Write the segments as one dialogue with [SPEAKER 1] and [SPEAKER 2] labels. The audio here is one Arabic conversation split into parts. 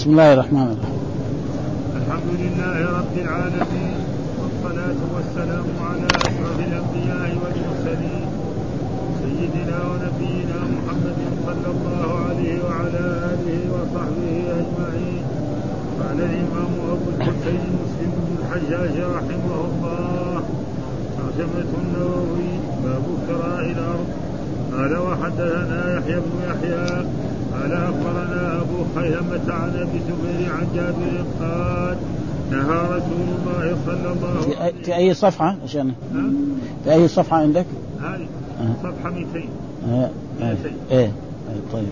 [SPEAKER 1] بسم الله الرحمن الرحيم.
[SPEAKER 2] الحمد لله رب العالمين والصلاة والسلام على أشرف الأنبياء والمرسلين سيدنا ونبينا محمد صلى الله عليه وعلى آله وصحبه أجمعين. قال الإمام أبو الحسين مسلم بن الحجاج رحمه الله ترجمة النووي باب كراء الأرض. قال وحدثنا يحيى بن يحيى قال اخبرنا ابو خيمة عن ابي زبير عن جابر قال نهى رسول الله صلى الله عليه وسلم
[SPEAKER 1] في أي صفحة عشان في أي صفحة عندك؟
[SPEAKER 2] هذه
[SPEAKER 1] آه.
[SPEAKER 2] صفحة 200
[SPEAKER 1] آه. آه. إيه. إيه طيب.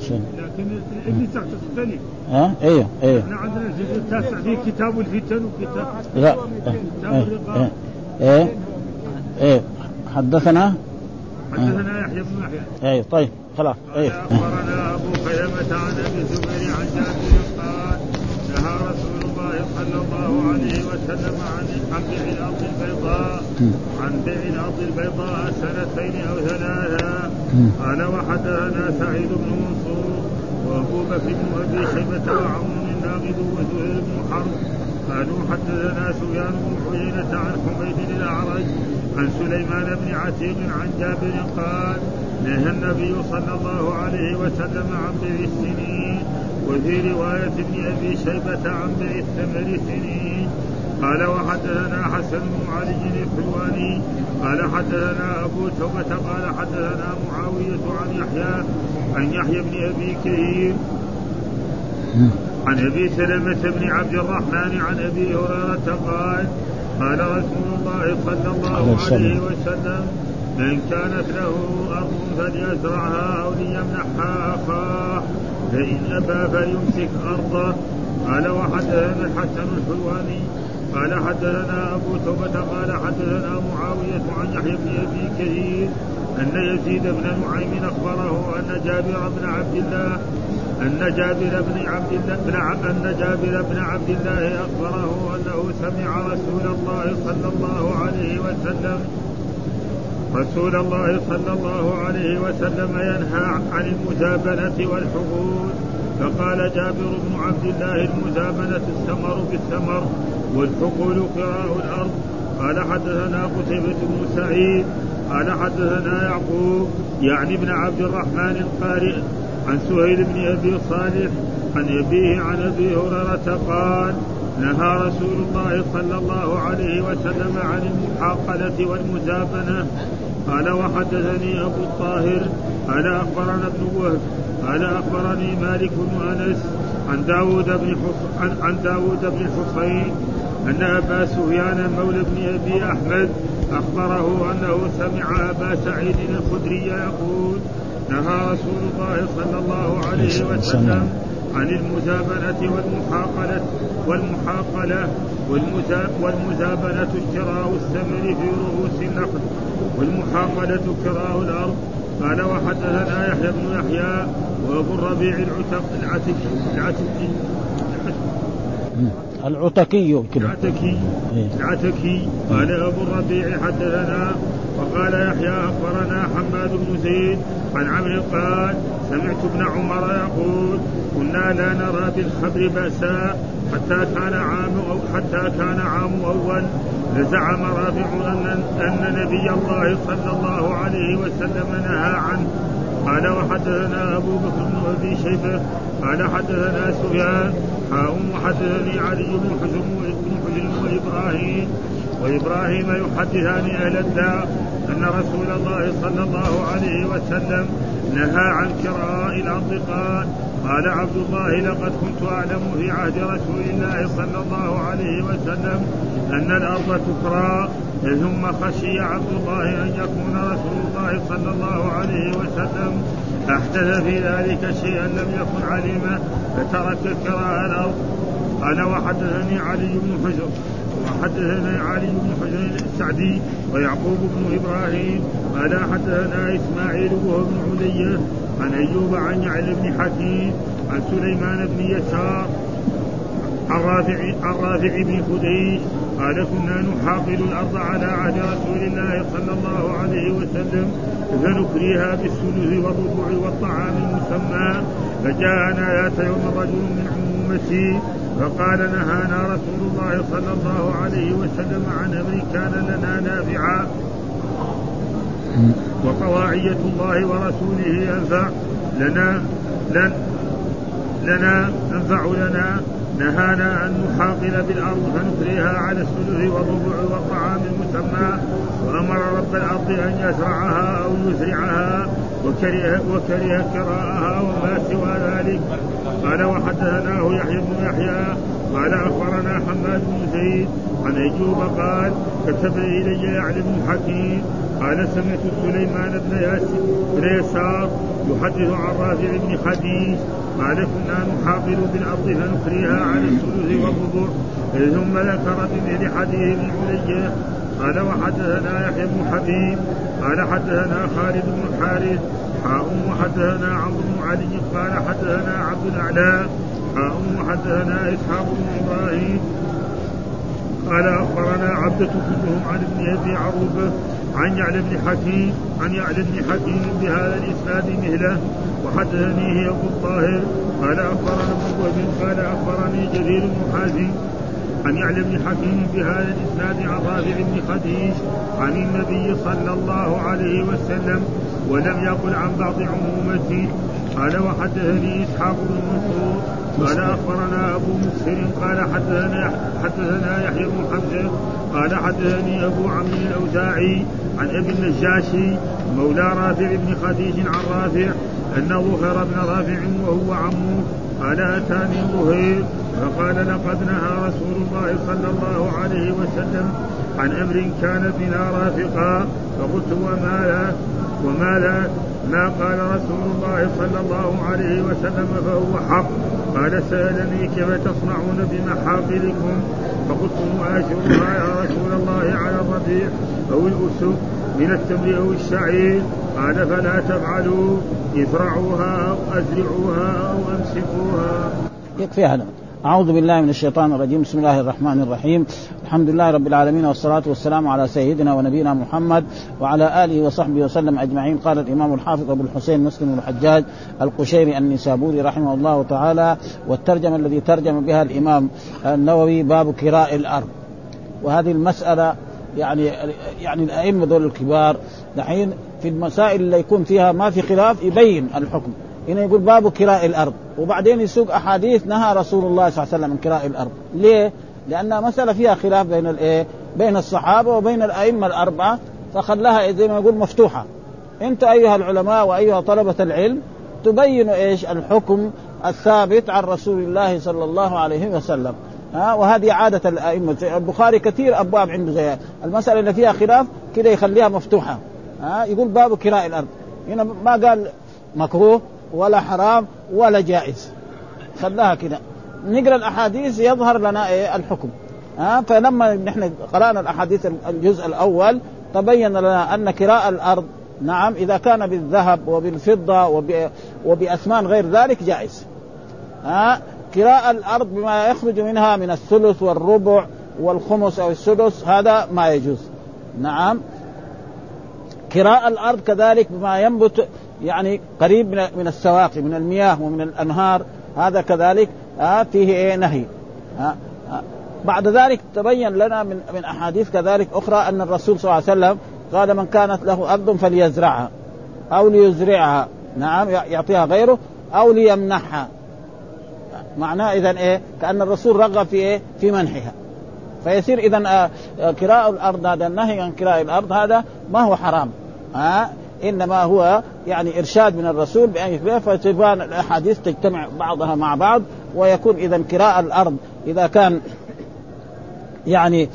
[SPEAKER 1] عشان
[SPEAKER 2] لكن اللي تحت تختلف
[SPEAKER 1] ها؟ أيوه أيوه
[SPEAKER 2] إحنا عندنا الجزء التاسع فيه كتاب الفتن وكتاب
[SPEAKER 1] لا.
[SPEAKER 2] كتاب
[SPEAKER 1] إيه
[SPEAKER 2] الرقاب.
[SPEAKER 1] إيه. إيه. حدثنا؟
[SPEAKER 2] حدثنا يحيى بن يحيى.
[SPEAKER 1] إيه طيب. خلاص. إيه.
[SPEAKER 2] اخبرنا ابو خيمة عن ابي الزبير عن جابر قال نهى رسول الله صلى الله عليه وسلم عن بيع الأرض البيضاء عن بيع الأرض البيضاء سنتين أو ثلاثا قال وحدثنا سعيد بن منصور وابو بكر بن ابي شيبه وعون الناقد وزهير بن حرب قالوا حدثنا سفيان بن عيينة عن حميد الأعرج عن سليمان بن عتيق عن جابر قال نهى النبي صلى الله عليه وسلم عن بيع السنين وفي رواية ابن أبي شيبة عن بيع الثمر سنين. قال وحدثنا حسن بن علي الحلواني قال حدثنا أبو توبة. قال حدثنا معاوية عن يحيى عن يحيى بن أبي كثير عن أبي سلمة بن عبد الرحمن عن أبي هريرة قال قال رسول الله صلى الله عليه وسلم من كانت له ارض فليزرعها أو ليمنحها أخاه فإن أبى فليمسك أرضه. قال وحدثنا الحسن الحلواني قال حدثنا أبو توبة قال حدثنا معاوية عن يحيى بن أبي كثير أن يزيد بن نعيم أخبره أن جابر بن عبد الله أن جابر بن عبد الله أن جابر بن عبد الله أخبره أنه سمع رسول الله صلى الله عليه وسلم رسول الله صلى الله عليه وسلم ينهى عن المزابنة والحقول فقال جابر بن عبد الله المزابنة الثمر بالثمر والحقول قراء الأرض. قال حدثنا قتيبة بن سعيد. قال حدثنا يعقوب يعني ابن عبد الرحمن القارئ عن سهيل بن أبي صالح عن أبيه عن أبي هريرة قال نهى رسول الله صلى الله عليه وسلم عن المحاقلة والمزابنة. قال وحدثني أبو الطاهر قال أخبرنا ابن وهب قال أخبرني مالك بن أنس عن داود بن. عن, عن داود بن الحصين أن أبا سفيان مولى بن أبي أحمد أخبره أنه سمع أبا سعيد الخدري يقول نهى رسول الله صلى الله عليه وسلم عن المزابنة والمحاقلة والمحاقلة والمزابنة شراء الثمر في رؤوس النخل والمحاقلة كراء الأرض. قال وحدثنا يحيى بن يحيى وأبو الربيع العتق العتكي العتكي
[SPEAKER 1] العتكي كده
[SPEAKER 2] العتكي العتكي قال أبو الربيع حدثنا. وقال يحيى أخبرنا حماد بن زيد عن عمرو قال سمعت ابن عمر يقول كنا لا نرى بالخبر بأسا حتى كان عام أو حتى كان عام أول. فزعم رافع أن أن نبي الله صلى الله عليه وسلم نهى عنه. قال وحدثنا أبو بكر بن أبي شيبة. قال حدثنا سفيان. حاء وحدثني علي بن حزم بن حزم وإبراهيم. وإبراهيم يحدثان أهل الدار أن رسول الله صلى الله عليه وسلم نهى عن كراء الأرض قال قال عبد الله لقد كنت أعلم في عهد رسول الله صلى الله عليه وسلم أن الأرض تكرى ثم خشي عبد الله أن يكون رسول الله صلى الله عليه وسلم. أحدث في ذلك شيئا لم يكن عليما فترك كراء الأرض. قال وحدثني علي بن حجر. وحدثنا علي بن حجر السعدي ويعقوب بن إبراهيم قال حدثنا إسماعيل وهو بن علية عن أيوب عن يعلى بن حكيم عن سليمان بن يسار عن رافع عن رافع بن خديج قال كنا نحاقل الأرض على عهد رسول الله صلى الله عليه وسلم فنكريها بالثلث والربع والطعام المسمى فجاءنا ذات يوم رجل من أمتي فقال نهانا رسول الله صلى الله عليه وسلم عن أمر كان لنا نافعا وطواعية الله ورسوله أنفع لنا لن لنا أنفع لنا. نهانا أن نحاقل بالأرض فنثريها على السلف والربع والطعام المسمى. وأمر رب الأرض أن يزرعها أو يزرعها وكره, وكره كراءها وما سوى ذلك. قال وحدثناه يحيى بن يحيى قال أخبرنا حماد بن زيد عن أيوب قال كتب إلي يعلم بن حكيم قال سمعت سليمان بن ياسر بن يسار يحدث عن رافع بن خديج قال كنا نحاقل بالأرض فنخريها على الثلث والربع ثم ذكر بمثل حديث ابن علي. قال وحدثنا يحيى بن حبيب قال حدثنا خالد بن الحارث حاء وحدثنا عمرو بن علي قال حدثنا عبد الأعلى. حاء وحدثنا إسحاق بن إبراهيم. قال أخبرنا عبدة كلهم عن ابن أبي عروبة عن يعلى بن حكيم عن يعلى بن حكيم بهذا الإسناد مهلة. وحدثني أبو الطاهر. قال أخبرنا ابن وهب قال أخبرني جرير بن حازم. عن يعلى بن حكيم بهذا الإسناد عن رافع بن خديج عن النبي صلى الله عليه وسلم ولم يقل عن بعض عمومته. قال وحدثني إسحاق بن منصور. قال أخبرنا أبو مسهر قال حدثنا حدثنا يحيى بن حمزة. قال حدثني أبو عمرو الأوزاعي عن ابي النجاشي مولى رافع بن خديج عن رافع. ان ظهر بن رافع وهو عمه قال أتاني ظهير فقال لقد نهى رسول الله صلى الله عليه وسلم عن أمر كان بنا رافقا فقلت وما لا وما لا ما قال رسول الله صلى الله عليه وسلم فهو حق قال سألني كيف تصنعون بمحاقلكم فقلت مؤاشرها يا رسول الله على الربيع أو الأسد من التمر أو الشعير. قال فلا تفعلوا ازرعوها أو أزرعوها أو أمسكوها.
[SPEAKER 1] يكفي هذا. أعوذ بالله من الشيطان الرجيم. بسم الله الرحمن الرحيم. الحمد لله رب العالمين والصلاة والسلام على سيدنا ونبينا محمد وعلى آله وصحبه وسلم أجمعين. قال الإمام الحافظ أبو الحسين مسلم الحجاج القشيري النسابوري رحمه الله تعالى والترجمة الذي ترجم بها الإمام النووي باب كراء الأرض. وهذه المسألة يعني يعني الأئمة دول الكبار دحين في المسائل اللي يكون فيها ما في خلاف يبين الحكم هنا يقول باب كراء الأرض وبعدين يسوق أحاديث نهى رسول الله صلى الله عليه وسلم من كراء الأرض ليه؟ لانها مسألة فيها خلاف بين الايه؟ بين الصحابة وبين الأئمة الأربعة فخلاها زي ما يقول مفتوحة أنت أيها العلماء وأيها طلبة العلم تبين إيش؟ الحكم الثابت عن رسول الله صلى الله عليه وسلم ها؟ وهذه عادة الأئمة. البخاري كثير أبواب عنده زي المسألة اللي فيها خلاف كده يخليها مفتوحة. ها؟ يقول باب كراء الأرض. هنا ما قال مكروه ولا حرام ولا جائز. خلاها كده. نقرأ الأحاديث يظهر لنا إيه؟ الحكم. ها؟ فلما نحن قرأنا الأحاديث الجزء الأول تبين لنا أن كراء الأرض نعم إذا كان بالذهب وبالفضة وب... وبأثمان غير ذلك جائز. ها؟ كراء الأرض بما يخرج منها من الثلث والربع والخمس أو السدس هذا ما يجوز. نعم. كراء الأرض كذلك بما ينبت يعني قريب من السواقي من المياه ومن الأنهار هذا كذلك آه فيه إيه؟ نهي. آه آه. بعد ذلك تبين لنا من من أحاديث كذلك أخرى أن الرسول صلى الله عليه وسلم قال من كانت له أرض فليزرعها أو ليزرعها. نعم يعطيها غيره أو ليمنحها. معناه اذا إيه؟ كأن الرسول رغب في إيه؟ في منحها. فيصير اذا كراء الأرض هذا النهي عن كراء الأرض هذا ما هو حرام. ها؟ آه إنما هو يعني إرشاد من الرسول بأن فتبان الأحاديث تجتمع بعضها مع بعض ويكون اذا كراء الأرض إذا كان يعني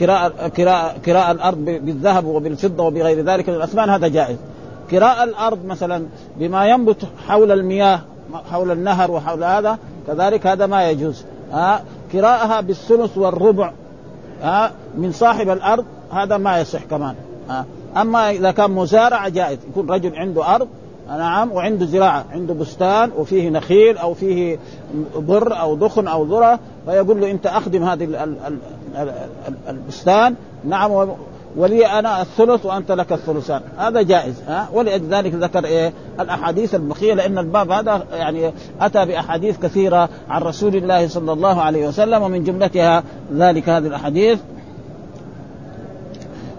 [SPEAKER 1] كراء كراء كراء الأرض بالذهب وبالفضة وبغير ذلك من الاثمان هذا جائز. كراء الأرض مثلا بما ينبت حول المياه حول النهر وحول هذا كذلك هذا ما يجوز. ها كراءها بالثلث والربع ها من صاحب الأرض هذا ما يصح كمان. ها أما إذا كان مزارع جائز يكون رجل عنده أرض نعم وعنده زراعة عنده بستان وفيه نخيل أو فيه بر أو دخن أو ذرة فيقول له أنت أخدم هذه البستان نعم ولي أنا الثلث وأنت لك الثلثان. هذا جائز ها؟ ولذلك ذكر إيه؟ الأحاديث البقيه لأن الباب هذا يعني أتى بأحاديث كثيرة عن رسول الله صلى الله عليه وسلم ومن جملتها ذلك هذه الأحاديث.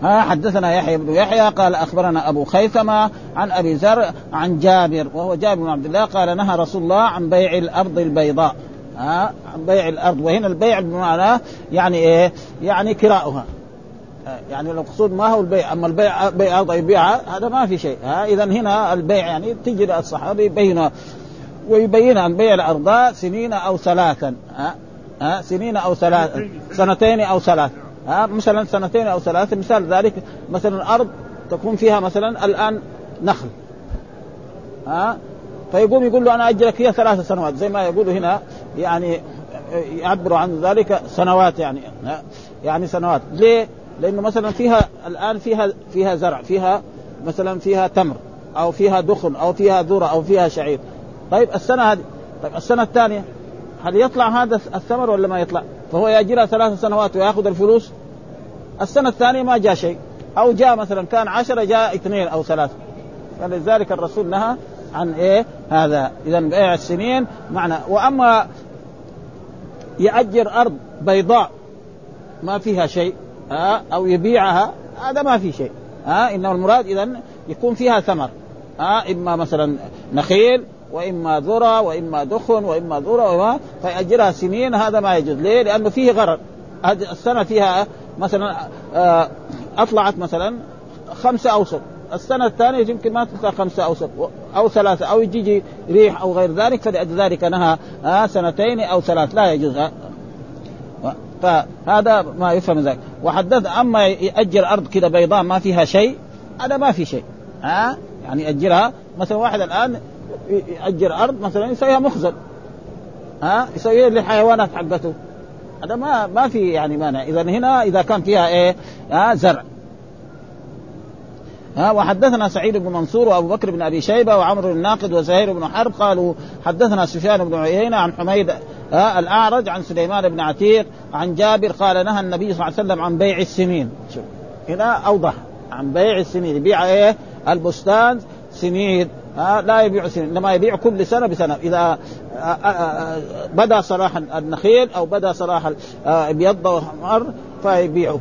[SPEAKER 1] ها؟ حدثنا يحيى بن يحيى قال أخبرنا أبو خيثمة عن أبي زر عن جابر وهو جابر بن عبد الله قال نهى رسول الله عن بيع الأرض البيضاء. ها؟ بيع الأرض. وهنا البيع بمعنى يعني إيه؟ يعني كراؤها. يعني المقصود ما هو البيع أما البيع بيع ارض يبيعها هذا ما في شيء. ها اذا هنا البيع يعني تجي الصحابي يبينها ويبين عن بيع الأرض سنين أو ثلاثا. ها ها سنين أو ثلاث سنتين أو ثلاث. ها مثلا سنتين أو ثلاثة مثال ذلك مثلا ارض تكون فيها مثلا الآن نخل. ها فيقوم يقول له أنا اجلك فيها ثلاث سنوات زي ما يقولوا هنا يعني يعبروا عن ذلك سنوات يعني يعني سنوات. ليه؟ لأنه مثلا فيها الآن فيها فيها زرع فيها مثلا فيها تمر أو فيها دخن أو فيها ذرة أو فيها شعير. طيب السنة هذه طيب السنة الثانية هل يطلع هذا الثمر ولا ما يطلع؟ فهو يأجرها ثلاث سنوات ويأخذ الفلوس. السنة الثانية ما جاء شيء. أو جاء مثلا كان عشرة جاء اثنين أو ثلاثة. فلذلك الرسول نهى عن إيه؟ هذا. إذا بيع السنين. معنى وأما يأجر أرض بيضاء ما فيها شيء. ها أو يبيعها هذا ما في شيء. ها إنما المراد إذا يكون فيها ثمر. ها إما مثلا نخيل وإما ذرة وإما دخن وإما ذرة وما فيأجرها سنين هذا ما يجوز. ليه؟ لأنه فيه غرر. هذه السنة فيها مثلا آه، أطلعت مثلا خمسة أوسط. السنة الثانية يمكن ما تطلع خمسة أوسط أو ثلاثة أو يجي ريح أو غير ذلك فلذلك نهى آه، سنتين أو ثلاث لا يجوز. فهذا ما يفهم ذلك. وحدث أما يأجر أرض كذا بيضاء ما فيها شيء هذا ما في شيء. ها؟ يعني يأجرها مثلا واحد الآن يأجر أرض مثلا يسويها مخزن. ها؟ يسويها للحيوانات حقته. هذا ما ما في يعني مانع. اذا هنا إذا كان فيها إيه؟ ها؟ زرع. ها؟ وحدثنا سعيد بن منصور وأبو بكر بن أبي شيبة وعمر الناقد وزهير بن حرب قالوا حدثنا سفيان بن عيينة عن حميد ها الأعرج عن سليمان بن عتيق عن جابر قال نهى النبي صلى الله عليه وسلم عن بيع السنين. شوف هنا أوضح عن بيع السنين يبيع إيه؟ البستان سنين ها لا يبيع سنين إنما يبيع كل سنة بسنة. إذا بدا صلاح النخيل أو بدا صلاح ابيض واحمر فيبيعه.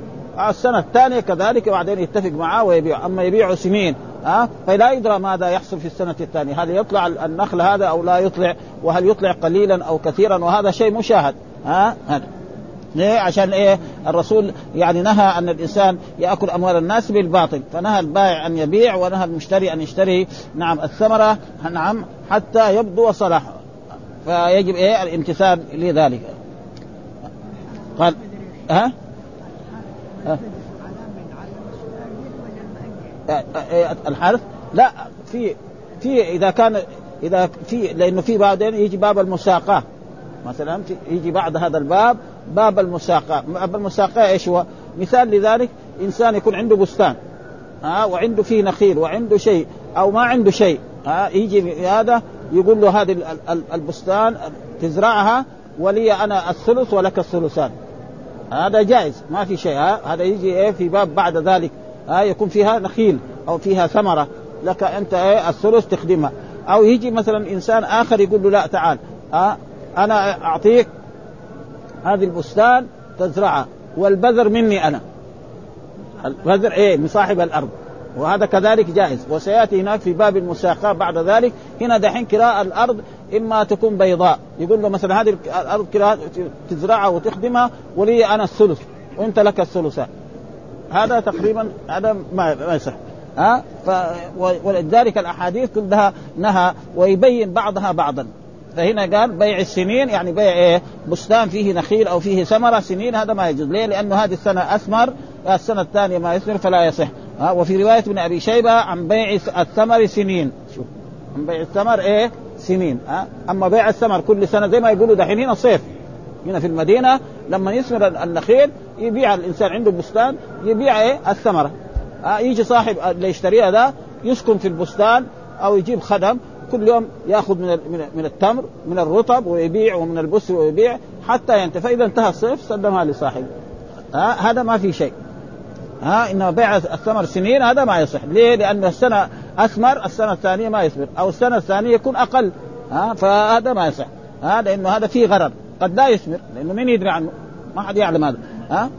[SPEAKER 1] السنة الثانية كذلك وبعدين يتفق معاه ويبيع. أما يبيع سنين ها فلا يدرى ماذا يحصل في السنة الثانية هل يطلع النخل هذا أو لا يطلع وهل يطلع قليلا أو كثيرا وهذا شيء مشاهد ها ليه؟ عشان إيه؟ الرسول يعني نهى أن الإنسان يأكل أموال الناس بالباطل، فنهى البائع أن يبيع ونهى المشتري أن يشتري نعم الثمرة نعم حتى يبدو صلاح فيجب إيه؟ الامتثال لذلك. قال ها؟ ها؟ الحرث لا في في إذا كان إذا في لأنه في بعدين يجي باب المساقاة. مثلا يجي بعد هذا الباب باب المساقاة. باب المساقاة إيش هو؟ مثال لذلك إنسان يكون عنده بستان ها وعنده فيه نخيل وعنده شيء أو ما عنده شيء ها يجي هذا يقول له هذه البستان تزرعها ولي أنا الثلث ولك الثلثان. هذا جائز ما في شيء ها هذا يجي إيه في باب بعد ذلك. ها يكون فيها نخيل أو فيها ثمرة. لك أنت إيه الثلث تخدمها. أو يجي مثلا إنسان آخر يقول له لا تعال. ها أنا أعطيك هذه البستان تزرعها والبذر مني أنا. البذر إيه من صاحب الأرض. وهذا كذلك جائز. وسيأتي هناك في باب المساقاة بعد ذلك. هنا دحين كراء الأرض إما تكون بيضاء. يقول له مثلا هذه الأرض كراء تزرعها وتخدمها ولي أنا الثلث وأنت لك الثلثان. هذا تقريبا هذا ما ما يصح. ها؟ ف ولذلك الأحاديث كلها نهى ويبين بعضها بعضا. فهنا قال بيع السنين يعني بيع إيه؟ بستان فيه نخيل أو فيه ثمرة. سنين هذا ما يجوز، ليه؟ لأنه هذه السنة أثمر السنة الثانية ما يثمر فلا يصح، ها؟ وفي رواية ابن أبي شيبة عن بيع الثمر سنين، شوف. عن بيع الثمر إيه؟ سنين، ها؟ أما بيع الثمر كل سنة زي ما يقولوا دحين هنا صيف. هنا في المدينة لما يثمر النخيل يبيع الإنسان عنده بستان يبيع إيه؟ الثمرة، ها يجي صاحب اللي يشتريها ده يسكن في البستان أو يجيب خدم كل يوم يأخذ من من التمر من الرطب ويبيع ومن البس ويبيع حتى ينتهي فاذا انتهى الصيف سلمها لصاحبه ها هذا ما في شيء. ها إنما بيع الثمر سنين هذا ما يصح. ليه؟ لأن السنة أثمر السنة الثانية ما يثمر. أو السنة الثانية يكون أقل. ها فهذا ما يصح. ها لأنه هذا فيه غرر. قد لا يثمر لأنه مين يدري عنه؟ ما حد يعلم هذا. ها؟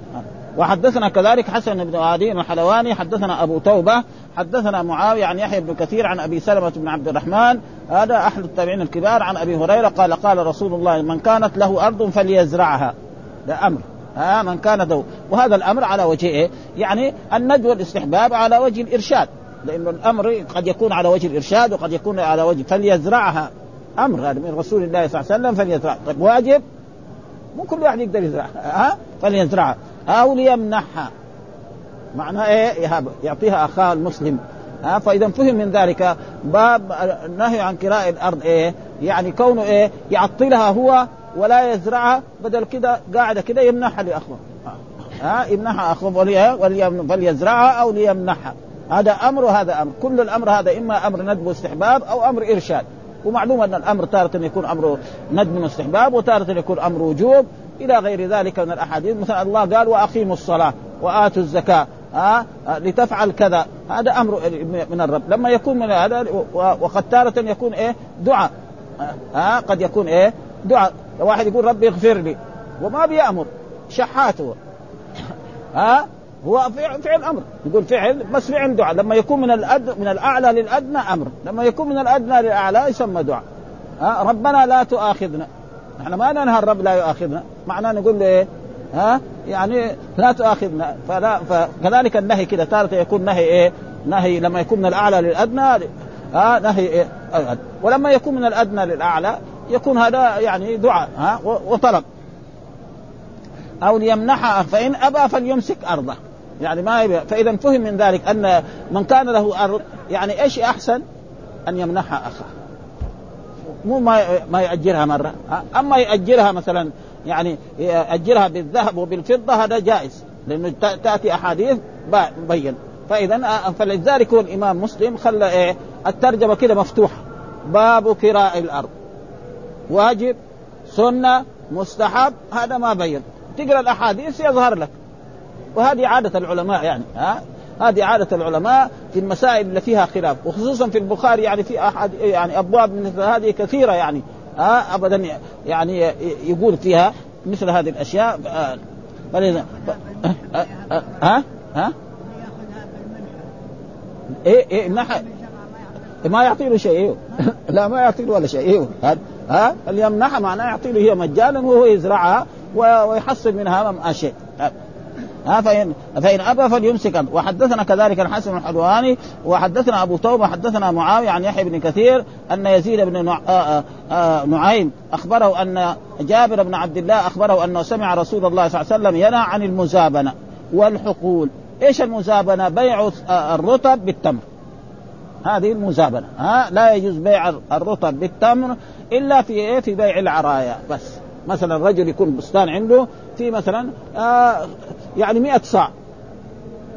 [SPEAKER 1] وحدثنا كذلك حسن بن عدي الحلواني حدثنا أبو توبة حدثنا معاوية عن يحيى بن كثير عن أبي سلمة بن عبد الرحمن. هذا أحد التابعين الكبار عن أبي هريرة قال قال رسول الله من كانت له أرض فليزرعها. ده أمر. ها؟ من كان ذو. وهذا الأمر على وجه إيه؟ يعني الند والاستحباب على وجه الإرشاد. لأنه الأمر قد يكون على وجه الإرشاد وقد يكون على وجه فليزرعها. أمر هذا من رسول الله صلى الله عليه وسلم فليزرعها طيب واجب؟ مو كل واحد يقدر يزرعها ها؟ فليزرعها أو ليمنحها معناه إيه؟ يعطيها أخاه المسلم. ها؟ فإذا فهم من ذلك باب النهي عن كراء الأرض إيه؟ يعني كونه إيه؟ يعطلها هو ولا يزرعها بدل كده قاعدة كده يمنحها لأخوه. ها؟ يمنحها أخوه فليزرعها أو ليمنحها هذا أمر وهذا أمر. كل الأمر هذا إما أمر ندب واستحباب أو أمر إرشاد. ومعلوم أن الأمر تارة يكون أمر ندب واستحباب وتارة يكون أمر وجوب. إلى غير ذلك من الأحاديث مثلا الله قال وأقيموا الصلاة وآتوا الزكاة. ها لتفعل كذا. هذا أمر من الرب. لما يكون من هذا وقد تارة يكون إيه؟ دعاء. ها قد يكون إيه؟ دعاء. واحد يقول ربي اغفر لي. وما بيأمر. شحات هو ها هو فعل, أمر. يقول فعل بس فعل دعاء. لما يكون من الأد من الأعلى للأدنى أمر. لما يكون من الأدنى للأعلى يسمى دعاء. ها؟ ربنا لا تؤاخذنا. إحنا ما ننهى الرب لا يؤاخذنا. معناه نقول له إيه؟ ها؟ يعني لا تؤاخذنا. فلا فكذلك النهي كده. تارة يكون نهي إيه؟ نهي لما يكون من الأعلى للأدنى ها؟ نهي إيه؟ ولما يكون من الأدنى للأعلى يكون هذا يعني دعاء. ها؟ وطلب. أو ليمنحها فإن أبى فليمسك أرضه. يعني ما يبي فإذا فهم من ذلك أن من كان له أرض يعني إيش أحسن؟ أن يمنحها أخاه. مو ما ما يأجرها مرة. أما يأجرها مثلا يعني يأجرها بالذهب وبالفضة هذا جائز. لأنه تأتي أحاديث مبين. فإذا فلذلك هو الإمام مسلم خلى إيه الترجمة كده مفتوحة. باب كراء الأرض. واجب سنة مستحب هذا ما بين. تقرأ الأحاديث يظهر لك. وهذه عادة العلماء يعني ها؟ هذه عادة العلماء في المسائل اللي فيها خلاف وخصوصا في البخاري يعني في أحد يعني أبواب مثل هذه كثيرة يعني ها؟ أبدا يعني يقول فيها مثل هذه الأشياء فلذا ها ها إيه إيه منح ما يعطي له شيء لا ما يعطي له ولا شيء ها؟ اليمنحها معناه يعطي له هي مجانا وهو يزرعها ويحصل منها ما شيء ها فإن فإن أبى فليمسك وحدثنا كذلك الحسن الحلواني وحدثنا أبو توبة حدثنا معاوية عن يحيى بن كثير أن يزيد بن نعيم أخبره أن جابر بن عبد الله أخبره أنه سمع رسول الله صلى الله عليه وسلم ينهى عن المزابنة والحقول. إيش المزابنة؟ بيع الرطب بالتمر. هذه المزابنة. ها لا يجوز بيع الرطب بالتمر إلا في إيه؟ في بيع العرايا. بس مثلا رجل يكون بستان عنده في مثلا آه يعني 100 صاع.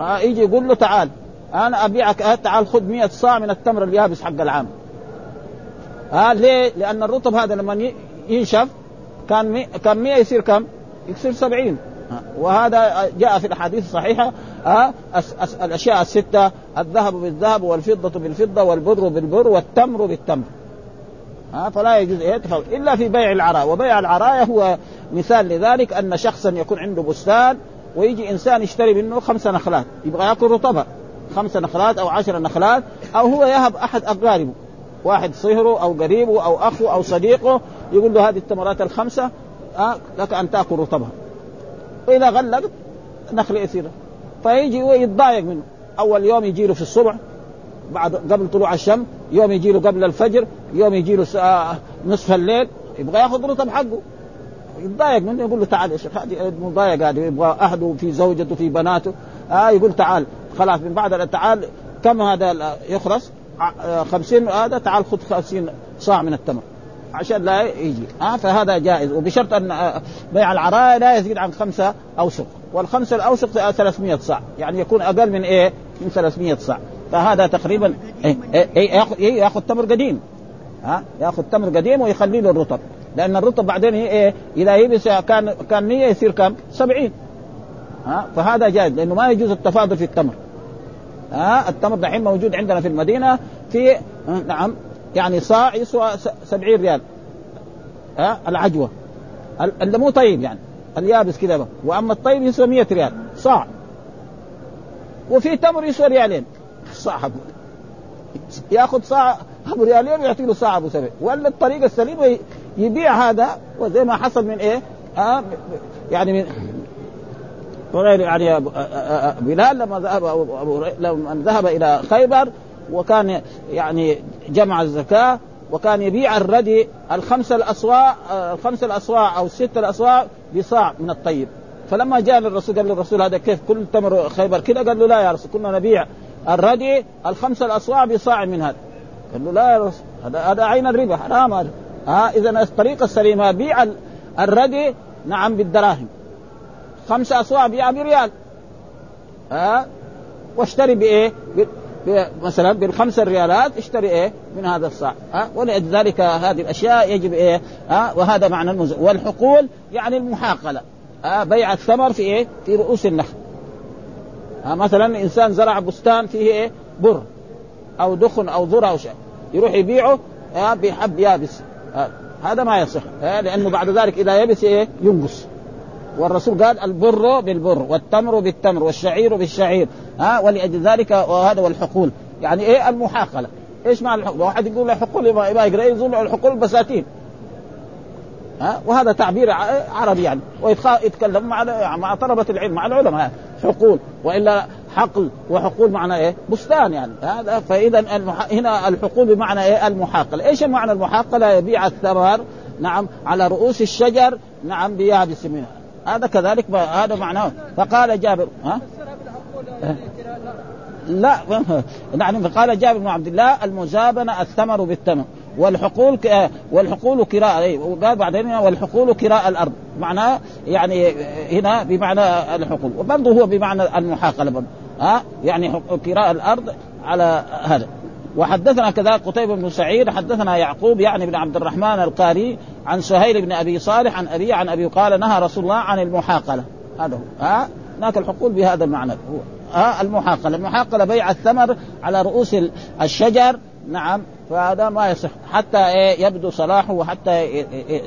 [SPEAKER 1] آه يجي يقول له تعال أنا أبيعك آه تعال خذ 100 صاع من التمر اليابس حق العام. آه ليه؟ لأن الرطب هذا لما ينشف كان مي كان 100 يصير كم؟ يصير 70 وهذا جاء في الأحاديث الصحيحة آه أس أس الأشياء الستة الذهب بالذهب والفضة بالفضة والبر بالبر والتمر بالتمر. ها فلا يجوز إيه؟ تفاوت إلا في بيع العراء. وبيع العرايا هو مثال لذلك أن شخصا يكون عنده بستان ويجي إنسان يشتري منه خمسه نخلات يبغى يأكل رطبة خمسه نخلات أو عشر نخلات أو هو يهب أحد أقاربه واحد صهره أو قريبه أو أخوه أو صديقه يقول له هذه التمرات الخمسة آه لك أن تأكل رطبها وإذا غلقت نخلة يصير. فيجي ويتضايق منه. أول يوم يجي له في الصبح بعد قبل طلوع الشمس يوم يجي له قبل الفجر يوم يجي له نصف الليل يبغى يأخذ رطب حقه. يتضايق منه يقول له تعال يا شيخ هذه مضايق هذه يبغى اهله في زوجته في بناته. آه يقول تعال خلاص من بعد تعال كم هذا يخلص خمسين هذا تعال خذ خمسين صاع من التمر عشان لا يجي. آه فهذا جائز. وبشرط أن بيع العرايا لا يزيد عن خمسة أوسق. والخمسة الأوسق 300 صاع. يعني يكون أقل من إيه؟ من 300 صاع. فهذا تقريبا إيه إيه إيه ياخذ إيه ياخذ تمر قديم. ها ياخذ تمر قديم ويخلي له لأن الرطب بعدين إيه؟ إذا يبس كان كان 100 يصير كم؟ 70 ها؟ فهذا جائز لأنه ما يجوز التفاضل في التمر. ها؟ التمر دحين موجود عندنا في المدينة في نعم. يعني صاع يسوى 70 ريال. ها؟ العجوة. اللي مو طيب يعني. اليابس كذا وأما الطيب يسوى 100 ريال. صاع. وفي تمر يسوى ريالين. صاع ياخذ صاع أبو ريالين ويعطي له صاع أبو سبع ولا الطريقة السليمة يبيع هذا وزي ما حصل من إيه؟ آه يعني من يعني بلال لما ذهب لما ذهب إلى خيبر وكان يعني جمع الزكاة وكان يبيع الردي الخمسة الأصواع الخمسة الأصواع أو الستة الأصواع بصاع من الطيب. فلما جاء للرسول قال للرسول هذا كيف؟ كل تمر خيبر كذا قال له لا يا رسول كنا نبيع الردي الخمسة الأصواع بصاع من هذا قال له لا يا رسول هذا هذا عين الربا حرام هذا. ها إذا الطريقة السليمة بيع الردي نعم بالدراهم. خمسة أصواع بيع بريال. ها؟ واشتري بإيه؟ مثلا بالخمس ريالات اشتري إيه؟ من هذا الصاع. ها؟ ولذلك هذه الأشياء يجب إيه؟ ها؟ وهذا معنى المزق والحقول يعني المحاقلة. ها؟ بيع الثمر في إيه؟ في رؤوس النخل. ها؟ مثلا إنسان زرع بستان فيه إيه؟ بر أو دخن أو ذرة أو شيء يروح يبيعه بحب يابس. هذا ما يصح لأنه بعد ذلك إذا يبس إيه؟ ينقص. والرسول قال البر بالبر والتمر بالتمر والشعير بالشعير ها ولأجل ذلك وهذا والحقول يعني إيه؟ المحاقلة. إيش معنى الحقول؟ واحد يقول له حقول ما يقرأ يقول الحقول بساتين. ها وهذا تعبير عربي يعني ويتكلم مع مع طلبة العلم مع العلماء. حقول. وإلا حقل وحقول معنى إيه؟ بستان يعني. هذا فإذا المح... هنا الحقول بمعنى إيه؟ المحاقله، إيش معنى المحاقله؟ يبيع الثمر نعم على رؤوس الشجر نعم بيابس منها. هذا كذلك هذا معناه. فقال جابر ها؟ لا نعم قال جابر بن عبد الله المزابنة الثمر بالثمر والحقول والحقول كراء وقال بعدين والحقول كراء الأرض. معناه يعني هنا بمعنى الحقول. وبرضه هو بمعنى المحاقله برضه. ها؟ يعني كراء الأرض على هذا. وحدثنا كذا قتيبة بن سعيد حدثنا يعقوب يعني بن عبد الرحمن القاري عن سهيل بن أبي صالح عن أبي عن أبي قال نهى رسول الله عن المحاقلة. هذا هو. ها؟ هناك الحقول بهذا المعنى. هو. ها؟ المحاقلة. المحاقلة بيع الثمر على رؤوس الشجر. نعم. فهذا ما يصح. حتى إيه؟ يبدو صلاحه وحتى إيه؟ إيه؟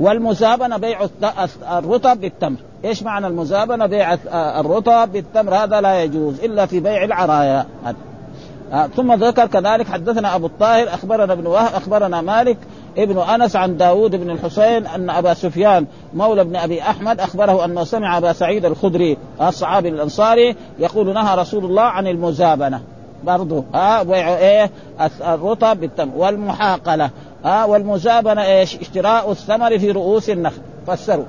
[SPEAKER 1] والمزابنة بيع الرطب بالتمر. إيش معنى المزابنة بيع الرطب بالتمر؟ هذا لا يجوز إلا في بيع العرايا. آه ثم ذكر كذلك حدثنا أبو الطاهر أخبرنا ابن وهب أخبرنا مالك ابن أنس عن داود بن الحسين أن أبا سفيان مولى بن أبي أحمد أخبره أنه سمع أبا سعيد الخدري الصحابي الانصاري يقول نهى رسول الله عن المزابنة. برضو ها آه بيع إيه؟ الرطب بالتمر والمحاقلة. ها آه والمزابنة إيش؟ اشتراء الثمر في رؤوس النخل. فسروا.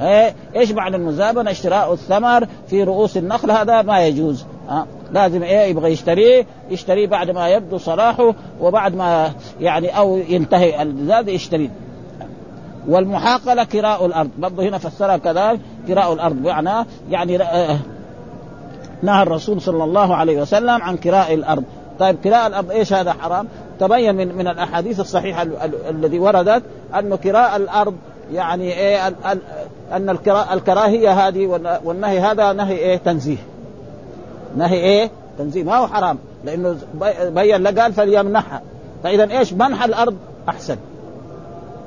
[SPEAKER 1] إيه؟ إيش معنى المزابنة؟ اشتراء الثمر في رؤوس النخل هذا ما يجوز. ها لازم إيه؟ يبغى يشتريه يشتريه بعد ما يبدو صلاحه وبعد ما يعني أو ينتهي الزاد يشتريه. والمحاقلة كراء الأرض. برضه هنا فسرها كذلك كراء الأرض. معنى يعني آه نهى الرسول صلى الله عليه وسلم عن كراء الأرض. طيب كراء الأرض إيش هذا حرام؟ تبين من, من الأحاديث الصحيحة الذي وردت أن كراء الأرض يعني إيه أن الكراهية هذه والنهي هذا نهي إيه تنزيه. نهي إيه؟ تنزيه. ما هو حرام لأنه بين له قال فليمنحها. فإذا إيش؟ منح الأرض أحسن.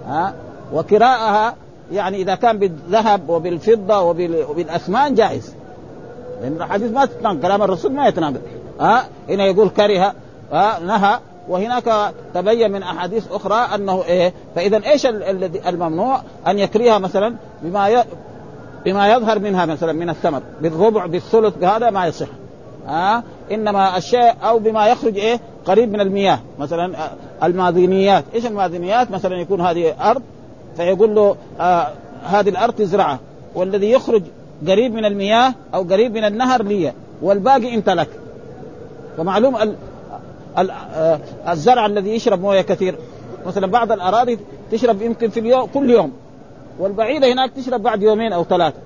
[SPEAKER 1] ها؟ وكراءها يعني إذا كان بالذهب وبالفضة وبالأثمان جائز. لأن الحديث ما تتناقض كلام الرسول ما يتناقض. ها؟ هنا يقول كره ها؟ نهى وهناك تبين من أحاديث أخرى أنه إيه فإذا إيش الممنوع؟ أن يكريها مثلا بما بما يظهر منها مثلا من الثمر بالربع بالثلث بهذا ما يصح. ها آه؟ إنما الشيء أو بما يخرج إيه قريب من المياه مثلا الماذينيات إيش الماذينيات مثلا يكون هذه أرض فيقول له آه هذه الأرض تزرعها والذي يخرج قريب من المياه أو قريب من النهر لي والباقي انت لك فمعلوم آه الزرع الذي يشرب مويه كثير. مثلا بعض الأراضي تشرب يمكن في اليوم كل يوم. والبعيدة هناك تشرب بعد يومين أو ثلاثة.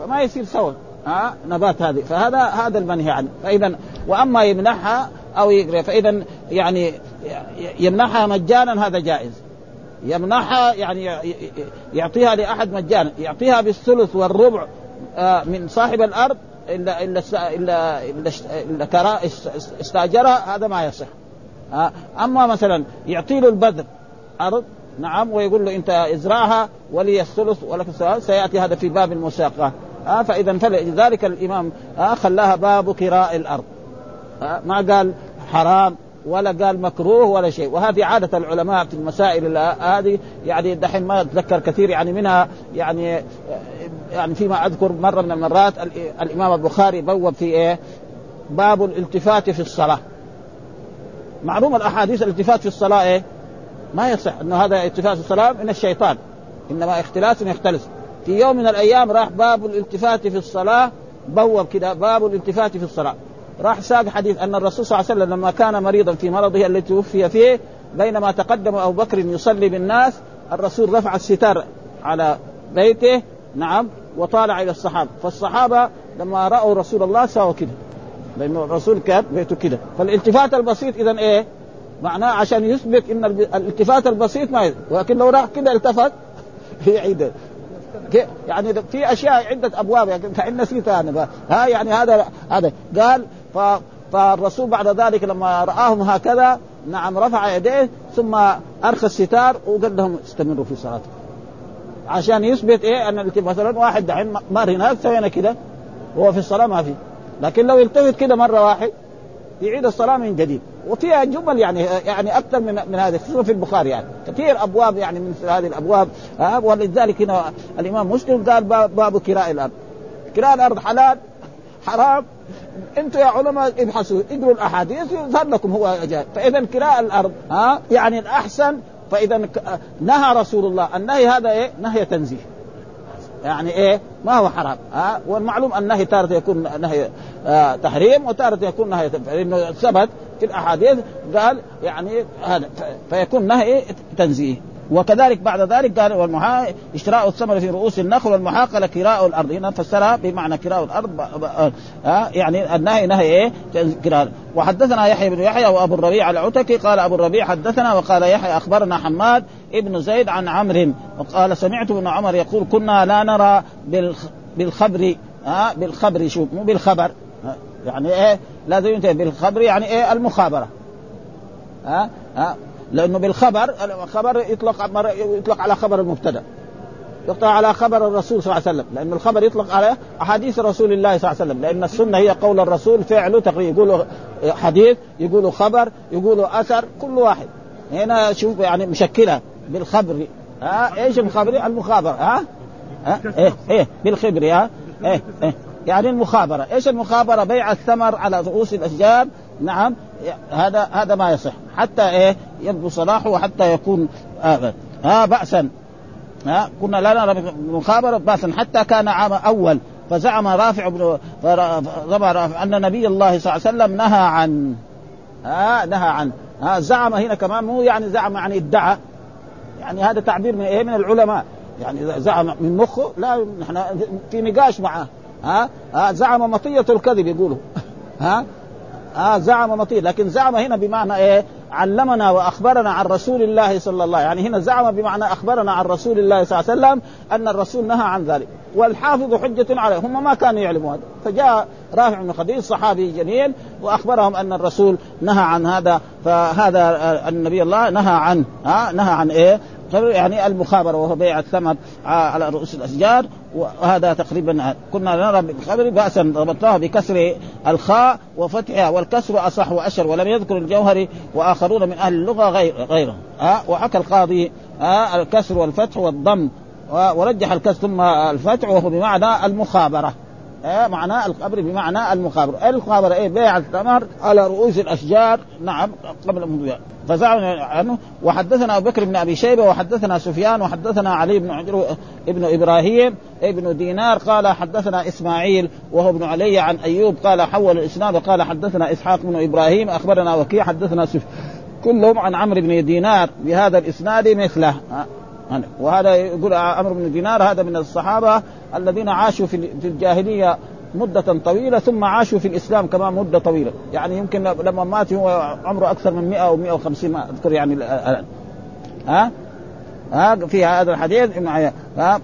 [SPEAKER 1] فما يصير سوا. ها نبات هذه. فهذا هذا المنهي عنه. فاذا وأما يمنحها أو يقرأ. فاذا يعني يمنحها مجانا هذا جائز. يمنحها يعني يعطيها لأحد مجانا. يعطيها بالثلث والربع آه من صاحب الأرض إلا إلا إلا إلا, إلا استأجرها هذا ما يصح. أما مثلا يعطي له البذر أرض نعم ويقول له أنت ازرعها ولي الثلث ولك سيأتي هذا في باب المساقة. آه فاذا فلذلك الإمام آه خلاها باب كراء الأرض. آه ما قال حرام ولا قال مكروه ولا شيء. وهذه عادة العلماء في المسائل هذه يعني دحين ما أتذكر كثير يعني منها يعني يعني فيما أذكر مرة من المرات الإمام البخاري بوب في إيه؟ باب الالتفات في الصلاة. معلوم الأحاديث الالتفات في الصلاة إيه؟ ما يصح أنه هذا التفات في الصلاة من الشيطان. إنما اختلاس يختلس. في يوم من الأيام راح باب الالتفات في الصلاة بوب كده باب الالتفات في الصلاة. راح ساق حديث أن الرسول صلى الله عليه وسلم لما كان مريضا في مرضه الذي توفي فيه بينما تقدم أبو بكر يصلي بالناس الرسول رفع الستار على بيته. نعم. وطالع إلى الصحابة. فالصحابة لما رأوا رسول الله ساووا كده. لأنه الرسول كان بيته كده. فالالتفات البسيط اذا إيه؟ معناه عشان يثبت إن الالتفات البسيط ما. ولكن لو راح كده التفت يعيد يعني في أشياء عدة أبواب. يعني نسيتها أنا ها يعني هذا هذا. قال ف فالرسول بعد ذلك لما رآهم هكذا نعم رفع يديه ثم أرخى الستار وقال لهم استمروا في صلاتكم. عشان يثبت إيه؟ أن مثلا واحد دحين مر هناك سوينا كده. وهو في الصلاة ما في. لكن لو التفت كده مرة واحد يعيد الصلاة من جديد. وفيها جمل يعني يعني أكثر من من هذه خصوصا في البخاري يعني. كثير أبواب يعني من هذه الأبواب. ولذلك هنا الإمام مسلم قال باب كراء الأرض. كراء الأرض حلال حرام. أنتم يا علماء ابحثوا اقروا الأحاديث يظهر لكم هو جاء فإذا كراء الأرض ها؟ يعني الأحسن فإذا نهى رسول الله. النهي هذا إيه؟ نهي تنزيه. يعني إيه؟ ما هو حرام. ها والمعلوم النهي تارة يكون نهي آه تحريم وتارة يكون نهي لأنه ثبت في الأحاديث قال يعني هذا فيكون نهي تنزيه. وكذلك بعد ذلك قال والمحا اشتراء الثمر في رؤوس النخل والمحاقله كراء الأرض. هنا فسرها بمعنى كراء الأرض ها يعني النهي نهي إيه؟ كراء وحدثنا يحيى بن يحيى وأبو الربيع العتكي قال أبو الربيع حدثنا وقال يحيى أخبرنا حماد ابن زيد عن عمرو وقال سمعت ابن عمر يقول كنا لا نرى بالخبر ها بالخبر شوف مو بالخبر يعني إيه؟ لازم ينتهي بالخبر يعني إيه؟ المخابرة. ها ها لأنه بالخبر الخبر يطلق يطلق على خبر المبتدأ. يطلق على خبر الرسول صلى الله عليه وسلم. لأن الخبر يطلق على أحاديث رسول الله صلى الله عليه وسلم. لأن السنة هي قول الرسول فعله تقريبا يقولوا حديث يقولوا خبر يقولوا أثر كل واحد. هنا شوف يعني مشكلة بالخبر. ها؟ إيش الخبر المخابرة. ها, ها؟ إيه إيه بالخبر. ها؟ إيه إيه. يعني المخابرة. إيش المخابرة؟ بيع الثمر على رؤوس الأشجار نعم هذا هذا ما يصح. حتى إيه يبدو صلاحه وحتى يكون آه آه بأسا. ها كنا لا نرى مخابرة بأسا. حتى كان عام أول فزعم رافع بن رافع أن نبي الله صلى الله عليه وسلم نهى عن ها نهى عن ها زعم هنا كمان مو يعني زعم يعني ادعى. يعني هذا تعبير من إيه من العلماء. يعني زعم من مخه لا نحن في نقاش معه. ها, ها زعم مطية الكذب يقولوا ها آه زعم مطيع لكن زعم هنا بمعنى إيه؟ علمنا وأخبرنا عن رسول الله صلى الله عليه يعني هنا زعم بمعنى أخبرنا عن رسول الله صلى الله عليه وسلم أن الرسول نهى عن ذلك. والحافظ حجة عليه. هم ما كانوا يعلموا هذا. فجاء رافع بن خديج صحابي جليل وأخبرهم أن الرسول نهى عن هذا. فهذا النبي الله نهى عن ها نهى عن إيه؟ يعني المخابرة وهو بيع الثمر على رؤوس الأشجار وهذا تقريبا كنا نرى بالخبر باسا ربطناه بكسر الخاء وفتحها والكسر أصح واشر ولم يذكر الجوهري وآخرون من أهل اللغة غير غيره. ها وحكى القاضي ها الكسر والفتح والضم ورجح الكسر ثم الفتح وهو بمعنى المخابرة. إيه معناه القبر بمعنى المخابرة المخابرة إيه بيع الثمر على رؤوس الأشجار. نعم قبل مضيع فزعم عنه. وحدثنا أبو بكر بن أبي شيبة وحدثنا سفيان وحدثنا علي بن ابن إبراهيم ابن دينار. قال حدثنا إسماعيل وهو ابن علي عن أيوب. قال حول الإسناد وقال حدثنا إسحاق بن إبراهيم. أخبرنا وكيع. حدثنا سفيان كلهم عن عمرو بن دينار. بهذا الإسناد مثله. وهذا يقول عمرو بن دينار هذا من الصحابة الذين عاشوا في الجاهلية مدة طويلة ثم عاشوا في الإسلام كمان مدة طويلة. يعني يمكن لما مات هو عمره أكثر من 100 أو 150 ما أذكر يعني الآن ها؟ ها؟ في هذا الحديث ها؟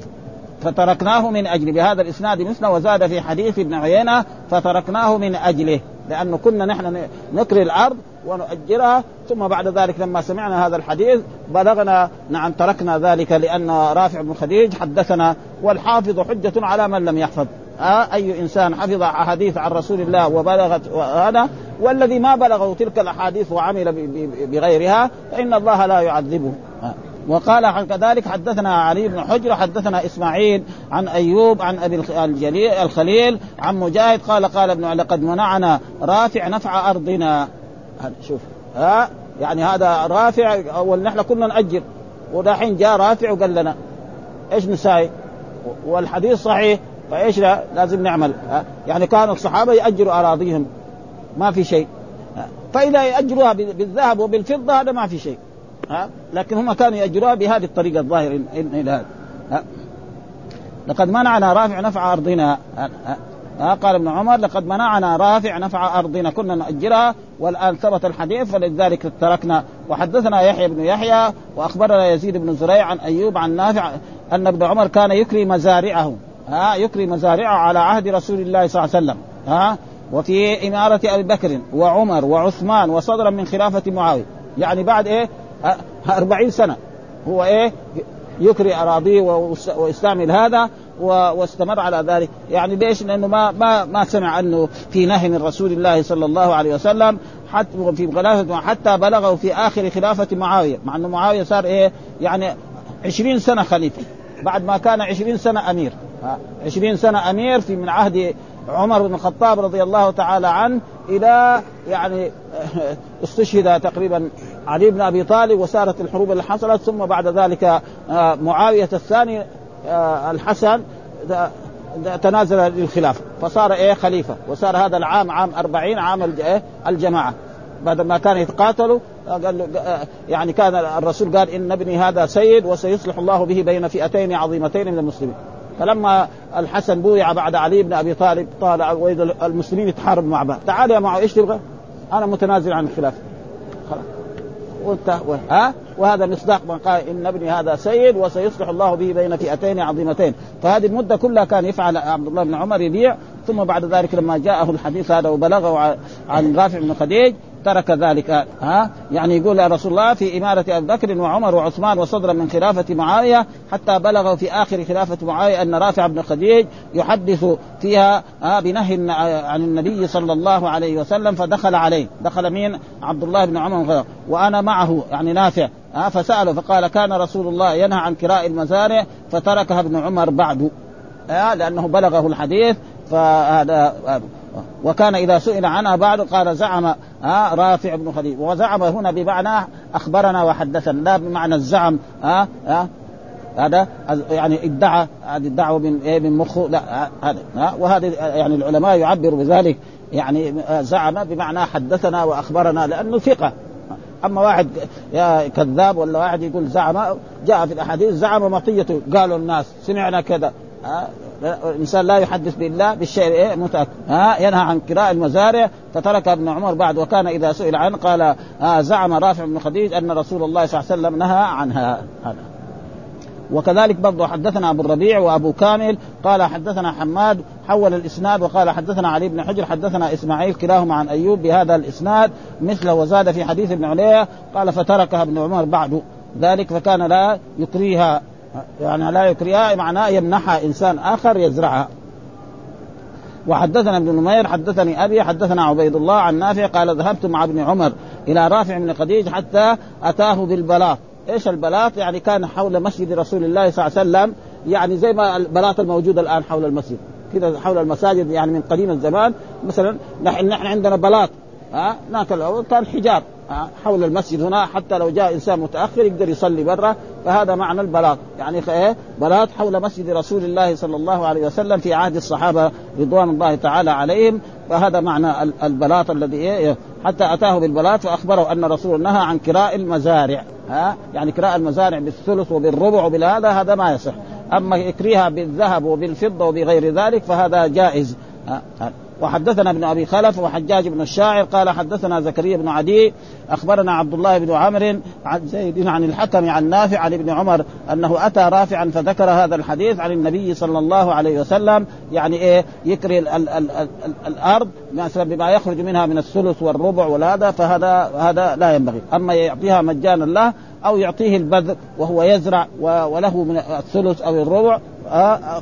[SPEAKER 1] فتركناه من أجل بهذا الإسناد مثله وزاد في حديث ابن عيينة فتركناه من أجله لأنه كنا نحن نكري الأرض ونؤجرها. ثم بعد ذلك لما سمعنا هذا الحديث بلغنا نعم تركنا ذلك لأن رافع بن خديج حدثنا والحافظ حجة على من لم يحفظ. آه أي إنسان حفظ أحاديث عن رسول الله وبلغت هذا والذي ما بلغه تلك الأحاديث وعمل بغيرها فإن الله لا يعذبه. آه. وقال كذلك حدثنا علي بن حجر حدثنا إسماعيل عن أيوب عن أبي الجليل الخليل عن مجاهد قال قال ابن لقد منعنا رافع نفع أرضنا. شوف ها؟ يعني هذا رافع أول نحن كنا نأجر ودحين جاء رافع وقال لنا إيش نساوي؟ والحديث صحيح فإيش لا؟ لازم نعمل ها؟ يعني كان الصحابة يأجروا أراضيهم ما في شيء فإذا يأجروها بالذهب وبالفضة هذا ما في شيء ها؟ لكن هم كانوا يأجروها بهذه الطريقة الظاهر إلى هذا لقد منعنا رافع نفع أرضنا ها؟ قال ابن عمر لقد منعنا رافع نفع أرضنا كنا نأجرها والآن ثبت الحديث فلذلك تركنا. وحدثنا يحيى بن يحيى وأخبرنا يزيد بن زريع عن أيوب عن نافع أن ابن عمر كان يكري مزارعه ها يكري مزارعه على عهد رسول الله صلى الله عليه وسلم. ها وفي إمارة أبي بكر وعمر وعثمان وصدرا من خلافة معاوية. يعني بعد إيه؟ أربعين سنة. هو إيه؟ يكري أراضيه ويستعمل هذا واستمر على ذلك. يعني ليش لأنه ما ما ما سمع أنه في نهي من رسول الله صلى الله عليه وسلم حتى في خلافة حتى بلغه في آخر خلافة معاوية. مع أنه معاوية صار إيه؟ يعني عشرين سنة خليفة. بعد ما كان عشرين سنة أمير. عشرين سنة أمير في من عهد عمر بن الخطاب رضي الله تعالى عنه إلى يعني استشهد تقريبا علي بن أبي طالب وسارت الحروب اللي حصلت ثم بعد ذلك آه، معاوية الثاني الحسن تنازل للخلافه فصار إيه خليفة. وصار هذا العام عام أربعين عام إيه؟ الجماعة. بعد ما كان يتقاتلوا قال له آه، يعني كان الرسول قال إن ابني هذا سيد وسيصلح الله به بين فئتين عظيمتين من المسلمين. فلما الحسن بويع بعد علي بن أبي طالب طالع المسلمين يتحاربوا مع بعض. تعال يا معه إيش تبغى؟ أنا متنازل عن الخلافه ها؟ وهذا مصداق من قال إن ابني هذا سيد وسيصلح الله به بين فئتين عظيمتين. فهذه المدة كلها كان يفعل عبد الله بن عمر يبيع ثم بعد ذلك لما جاءه الحديث هذا وبلغه عن رافع بن خديج ترك ذلك. ها؟ يعني يقول رسول الله في إمارة أبي بكر وعمر وعثمان وصدرا من خلافة معاوية حتى بلغ في آخر خلافة معاوية أن رافع بن خديج يحدث فيها ها؟ بنهي عن النبي صلى الله عليه وسلم فدخل عليه. دخل مين؟ عبد الله بن عمر وأنا معه يعني نافع فسأله فقال كان رسول الله ينهى عن كراء المزارع فتركها ابن عمر بعد. لأنه بلغه الحديث فهذا وكان إذا سئل عنها بعد قال زعم رافع بن خديج. وزعم هنا بمعنى أخبرنا وحدثنا لا بمعنى الزعم ها ها. هذا يعني ادعى هذه الدعوة من إيه من مخه لا هذا وهذا يعني العلماء يعبروا بذلك يعني زعم بمعنى حدثنا وأخبرنا لأنه ثقة. أما واحد يا كذاب ولا واحد يقول زعم جاء في الأحاديث زعم مطيته قالوا الناس سمعنا كذا. الإنسان لا يحدث بالله بالشيء إيه؟ متأكد. ها؟ ينهى عن كراء المزارع. فترك ابن عمر بعد وكان إذا سئل عنه قال زعم رافع بن خديج أن رسول الله صلى الله عليه وسلم نهى عنها. هذا. وكذلك برضه حدثنا أبو الربيع وأبو كامل قال حدثنا حماد حول الإسناد وقال حدثنا علي بن حجر حدثنا إسماعيل كلاهما عن أيوب بهذا الإسناد مثله وزاد في حديث ابن عليا قال فتركها ابن عمر بعد ذلك فكان لا يكريها. يعني لا يكرهها معناه يمنحها إنسان آخر يزرعها. وحدثنا ابن نمير حدثني أبي حدثنا عبيد الله عن نافع قال ذهبت مع ابن عمر إلى رافع بن خديج حتى أتاه بالبلاط إيش البلاط؟ يعني كان حول مسجد رسول الله صلى الله عليه وسلم يعني زي ما البلاط الموجود الآن حول المسجد. كذا حول المساجد يعني من قديم الزمان. مثلا نحن نحن عندنا بلاط ها الأول كان حجاب حول المسجد هنا حتى لو جاء إنسان متأخر يقدر يصلي برا فهذا معنى البلاط. يعني إيه؟ بلاط حول مسجد رسول الله صلى الله عليه وسلم في عهد الصحابة رضوان الله تعالى عليهم. فهذا معنى البلاط الذي إيه؟ حتى أتاه بالبلاط فاخبره أن رسول نهى عن كراء المزارع. ها؟ يعني كراء المزارع بالثلث وبالربع وبالهذا هذا ما يصح. أما يكريها بالذهب وبالفضة وبغير ذلك فهذا جائز. وحدثنا ابن أبي خلف وحجاج بن الشاعر قال حدثنا زكريا بن عدي أخبرنا عبد الله بن عمرو عن زيد عن الحكم عن نافع عن ابن عمر أنه أتى رافعا فذكر هذا الحديث عن النبي صلى الله عليه وسلم يعني إيه؟ يكري ال ال ال ال ال الأرض مثلا بما يخرج منها من الثلث والربع والهذا فهذا هذا لا ينبغي. أما يعطيها مجانا له أو يعطيه البذر وهو يزرع وله من الثلث أو الربع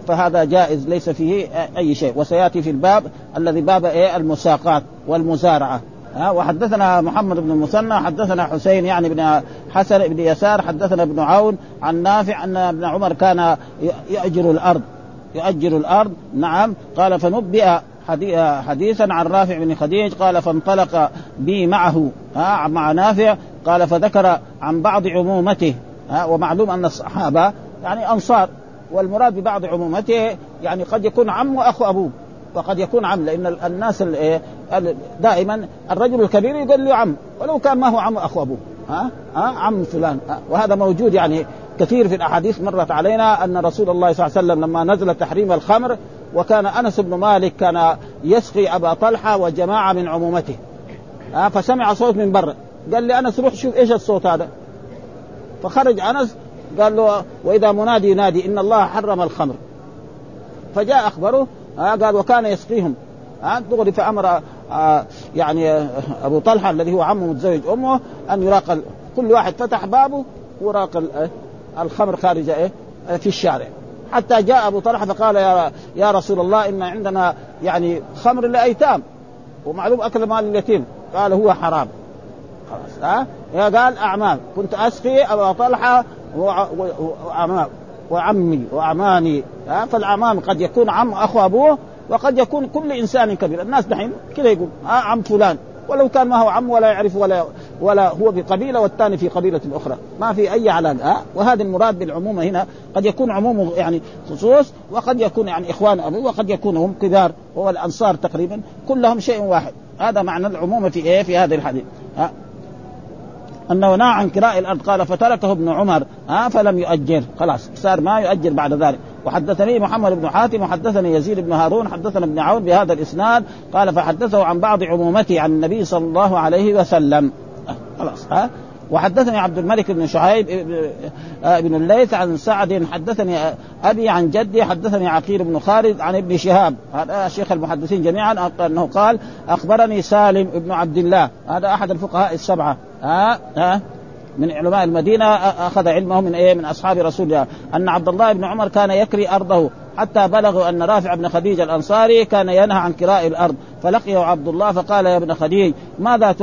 [SPEAKER 1] فهذا جائز ليس فيه أي شيء. وسيأتي في الباب الذي باب إيه؟ المساقات والمزارعة. ها وحدثنا محمد بن المثنى حدثنا حسين يعني بن حسن بن يسار حدثنا ابن عون عن نافع أن ابن عمر كان يأجر الأرض. يؤجر الأرض نعم. قال فنبئ حديثا عن رافع بن خديج قال فانطلق بي معه. ها مع نافع قال فذكر عن بعض عمومته ها ومعلوم أن الصحابة يعني أنصار والمراد ببعض عمومته يعني قد يكون عم واخو ابوه وقد يكون عم لأن الناس دائما الرجل الكبير يقول له عم ولو كان ما هو عم اخو ابوه ها ها عم فلان وهذا موجود يعني كثير في الأحاديث مرت علينا أن رسول الله صلى الله عليه وسلم لما نزل تحريم الخمر وكان أنس بن مالك كان يسقي أبا طلحة وجماعة من عمومته فسمع صوت من برا قال لي أنس روح شوف إيش الصوت هذا. فخرج أنس قال له وإذا منادي ينادي إن الله حرم الخمر. فجاء أخبره قال وكان يسقيهم. دغري فأمر آه يعني أبو طلحة الذي هو عمه متزوج أمه أن يراق كل واحد فتح بابه وراق الخمر خارج إيه في الشارع. حتى جاء أبو طلحة فقال يا يا رسول الله إن عندنا يعني خمر لأيتام ومعلوم أكل مال اليتيم. قال هو حرام. خلاص ها؟ قال أعمام كنت أسقي ابا طلحة وأعمام وعمي وأعماني ها؟ فالأعمام قد يكون عم أخو أبوه وقد يكون كل إنسان كبير. الناس دحين كذا يقول ها عم فلان. ولو كان ما هو عم ولا يعرف ولا ولا هو في قبيله والثاني في قبيلة أخرى. ما في أي علاقه ها؟ وهذا المراد بالعمومه هنا قد يكون عمومه يعني خصوص وقد يكون يعني إخوان ابوه وقد يكون هم كبار هو الأنصار تقريبا كلهم شيء واحد. هذا معنى العمومه في إيه؟ في هذا الحديث ها؟ أنه نهى عن كراء الأرض. قال فتركه ابن عمر. ها فلم يؤجر. خلاص صار ما يؤجر بعد ذلك. وحدثني محمد بن حاتم وحدثني يزيد بن هارون حدثنا ابن عون بهذا الإسناد. قال فحدثه عن بعض عمومته عن النبي صلى الله عليه وسلم. خلاص ها وحدثني عبد الملك بن شعيب بن الليث عن سعد حدثني أبي عن جدي حدثني عقيل بن خالد عن ابن شهاب. هذا شيخ المحدثين جميعا أنه قال أخبرني سالم بن عبد الله. هذا أحد الفقهاء السبعة. ها؟ ها؟ من علماء المدينة أخذ علمه من إيه؟ من أصحاب رسول الله. أن عبد الله بن عمر كان يكري أرضه. حتى بلغوا أن رافع بن خديج الأنصاري كان ينهى عن كراء الأرض. فلقيه عبد الله فقال يا ابن خديج ماذا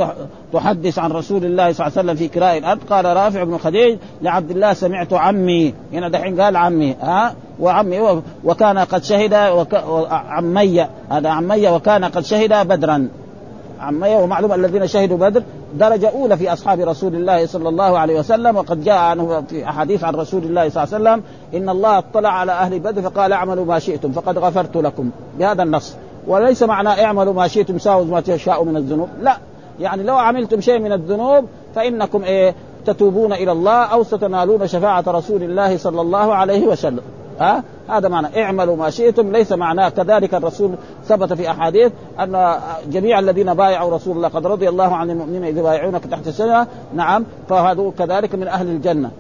[SPEAKER 1] تحدث عن رسول الله صلى الله عليه وسلم في كراء الأرض؟ قال رافع بن خديج لعبد الله سمعت عمي. هنا دحين قال عمي ها؟ وعمي وكان قد شهد وك... عمي. هذا عمي وكان قد شهد بدرا. عمي ومعلوم الذين شهدوا بدر درجة أولى في أصحاب رسول الله صلى الله عليه وسلم وقد جاء عنه في أحاديث عن رسول الله صلى الله عليه وسلم إن الله اطلع على أهل بدر فقال اعملوا ما شئتم فقد غفرت لكم بهذا النص. وليس معنى اعملوا ما شئتم ساووا ما تشاءوا من الذنوب لا. يعني لو عملتم شيء من الذنوب فإنكم إيه تتوبون إلى الله أو ستنالون شفاعة رسول الله صلى الله عليه وسلم. ها؟ هذا معنى. اعملوا ما شئتم ليس معناه. كذلك الرسول ثبت في أحاديث أن جميع الذين بايعوا رسول الله قد رضي الله عن المؤمنين اذا بايعونك تحت السنة نعم فهذا كذلك من أهل الجنة.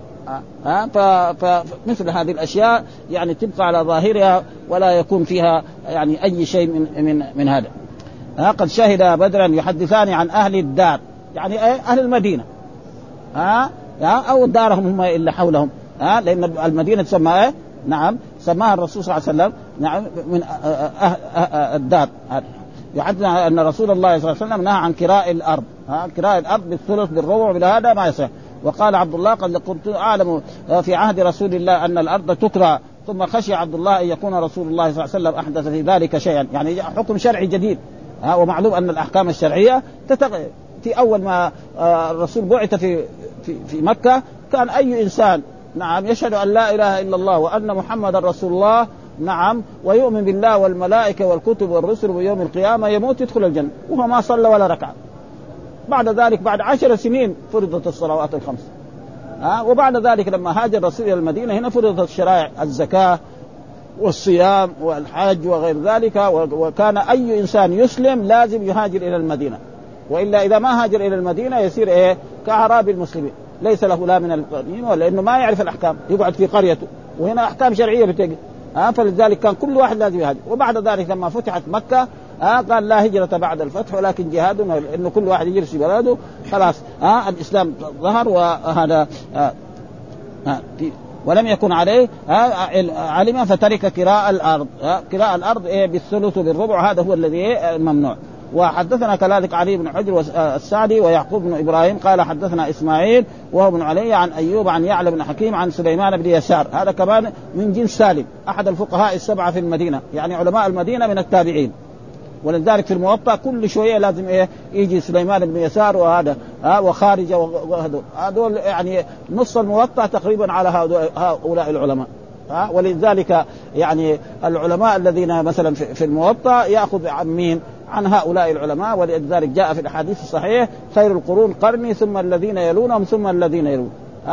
[SPEAKER 1] ها؟ فمثل هذه الأشياء يعني تبقى على ظاهرها ولا يكون فيها يعني أي شيء من من من هذا. ها؟ قد شهد بدرا يحدثان عن أهل الدار يعني أهل المدينة. ها؟ أو دارهم هم اللي حولهم. ها؟ لأن المدينة تسمى إيه؟ نعم سماها الرسول صلى الله عليه وسلم. نعم من أه أه الدار يحدثنا أن رسول الله صلى الله عليه وسلم نهى عن كراء الأرض. ها كراء الأرض بالثلث بالربع بهذا ما يصح وقال عبد الله قد كنت أعلم في عهد رسول الله أن الأرض تكرى ثم خشي عبد الله أن يكون رسول الله صلى الله عليه وسلم أحدث في ذلك شيئا. يعني حكم شرعي جديد. ها ومعلوم أن الأحكام الشرعية تتغير في أول ما الرسول بعث في في في مكة كان أي إنسان نعم يشهد أن لا إله إلا الله وأن محمدا رسول الله. نعم ويؤمن بالله والملائكة والكتب والرسل ويوم القيامة يموت يدخل الجنة. وهو ما صلى ولا ركعه بعد ذلك بعد عشر سنين فرضت الصلوات الخمس. ها؟ وبعد ذلك لما هاجر الرسول إلى المدينة هنا فرضت الشرائع الزكاة والصيام والحج وغير ذلك. وكان أي إنسان يسلم لازم يهاجر إلى المدينة. وإلا إذا ما هاجر إلى المدينة يصير إيه؟ كاعراب المسلمين ليس له لا من المدينة لأنه ما يعرف الأحكام يقعد في قريته وهنا أحكام شرعية بتجي ها فلذلك كان كل واحد لازم يهاجر. وبعد ذلك لما فتحت مكة ها قال لا هجرة بعد الفتح ولكن جهاد انه كل واحد يجلس في بلده خلاص ها الإسلام ظهر وهذا ها ها ولم يكن عليه علم فترك كراء الأرض كراء الأرض إيه بالثلث بالربع هذا هو الذي إيه ممنوع. وحدثنا كذلك علي بن حجر السعدي ويعقوب بن إبراهيم قال حدثنا إسماعيل وهو بن علي عن أيوب عن يعلى بن حكيم عن سليمان بن يسار. هذا كمان من جنس سالم أحد الفقهاء السبعة في المدينة يعني علماء المدينة من التابعين. ولذلك في الموطأ كل شوية لازم إيه يجي سليمان بن يسار وهذا ها وخارجه وهذول. هذول يعني نص الموطأ تقريبا على هؤلاء العلماء. ها ولذلك يعني العلماء الذين مثلا في الموطأ يأخذ عن مين؟ عن هؤلاء العلماء ولذلك جاء في الأحاديث الصحيحة خير القرون قرني ثم الذين يلونهم ثم الذين يلون.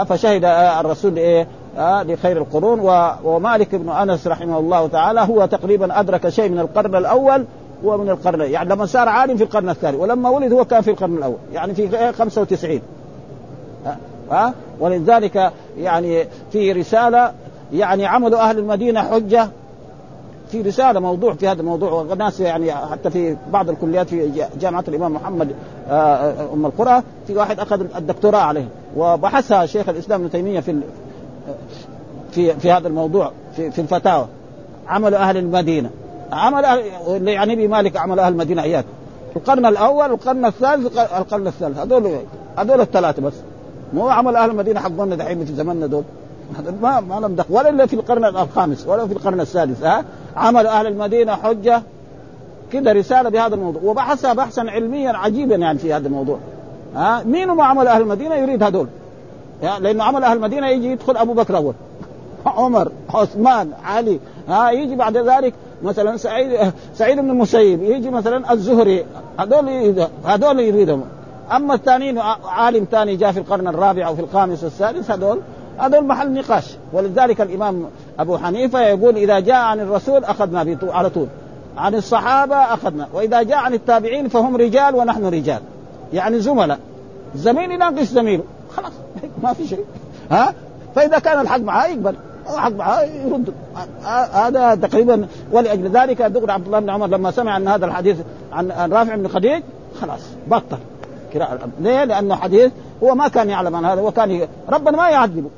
[SPEAKER 1] فشهد الرسول إيه لخير القرون ومالك بن أنس رحمه الله تعالى هو تقريبا أدرك شيء من القرن الأول ومن القرن يعني لما صار عالم في القرن الثاني ولما ولد هو كان في القرن الأول يعني في 95 ها ولذلك يعني في رسالة يعني عمل أهل المدينة حجة في رسالة موضوع في هذا الموضوع والناس يعني حتى في بعض الكليات في جامعة الإمام محمد آه، آه، أم القرى في واحد أخذ الدكتوراه عليه وبحثها شيخ الإسلام ابن تيمية في في في هذا الموضوع في, في الفتاوى. عمل أهل المدينة. عمل اللي يعني بمالك عمل أهل المدينة إياك. القرن الأول القرن الثالث القرن الثالث. هذول هذول الثلاثة بس. مو عمل أهل المدينة حقنا دحين في زماننا دول. ما ما دخل ولا إلا في القرن الخامس ولا في القرن السادس ها؟ عمل أهل المدينة حجة كده رسالة بهذا الموضوع. وبحثها بحثا علميا عجيبا يعني في هذا الموضوع. ها؟ مين ما عمل أهل المدينة؟ يريد هذول. لأنه عمل أهل المدينة يجي يدخل أبو بكر أول. عمر عثمان علي. ها؟ يجي بعد ذلك مثلا سعيد سعيد بن المسيب. يجي مثلا الزهري. هذول هذول يريدهم. أما الثانيين عالم ثاني جاء في القرن الرابع أو في الخامس والسادس هذول هذول محل نقاش. ولذلك الإمام أبو حنيفة يقول إذا جاء عن الرسول أخذنا على طول. عن الصحابة أخذنا. وإذا جاء عن التابعين فهم رجال ونحن رجال. يعني زملاء. زميل يناقش زميله خلاص ما في شيء. ها؟ فإذا كان الحق معاه يقبل. الحق معاه يرد. هذا تقريبا ولأجل ذلك دغري عبد الله بن عمر لما سمع أن هذا الحديث عن رافع بن خديج خلاص بطل ليه؟ لأنه حديث هو ما كان يعلم عن هذا. وكان ربنا ما يعذبه.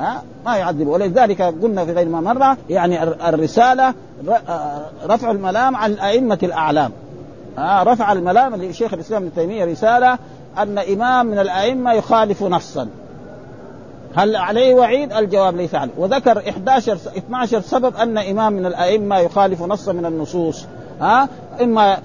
[SPEAKER 1] ها؟ ما يعذبه. ولذلك قلنا في غير ما مرة يعني الرسالة رفع الملام عن أئمة الأعلام. ها؟ رفع الملام لشيخ الإسلام ابن تيمية رسالة أن إمام من الأئمة يخالف نصا هل عليه وعيد؟ الجواب ليس عليه، وذكر 11 12 سبب أن إمام من الأئمة يخالف نصا من النصوص، ها؟ إما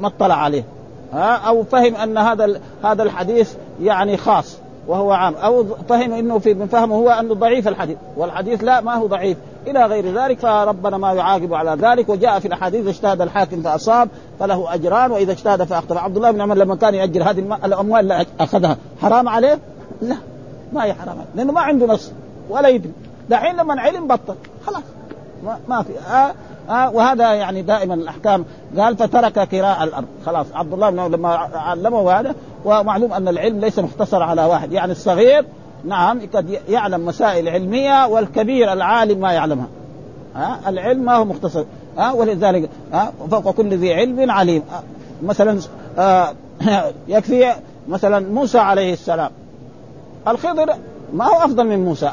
[SPEAKER 1] ما اطلع عليه، ها؟ أو فهم أن هذا هذا الحديث يعني خاص. وهو عام، أو فهم إنه في من فهمه هو أنه ضعيف الحديث، والحديث لا ما هو ضعيف، إلى غير ذلك فربنا ما يعاقب على ذلك. وجاء في الأحاديث اجتهد الحاكم فأصاب فله أجران. وإذا اجتهد فاخطا عبد الله بن عمر لما كان يأجر هذه الأموال اللي أخذها. حرام عليه؟ لا. ما هي حرام لأنه ما عنده نص. ولا يدري. دحين لما علم بطل. خلاص. ما, ما في. آه آه وهذا يعني دائما الأحكام. قال فترك كراء الأرض. خلاص. عبد الله بن لما علمه هذا ومعلوم أن العلم ليس مختصر على واحد. يعني الصغير نعم قد يعلم مسائل علمية والكبير العالم ما يعلمها. ها؟ العلم ما هو مختصر. ها؟ ولذلك ها؟ فوق كل ذي علم عليم. مثلا آه يكفي مثلا موسى عليه السلام. الخضر ما هو أفضل من موسى.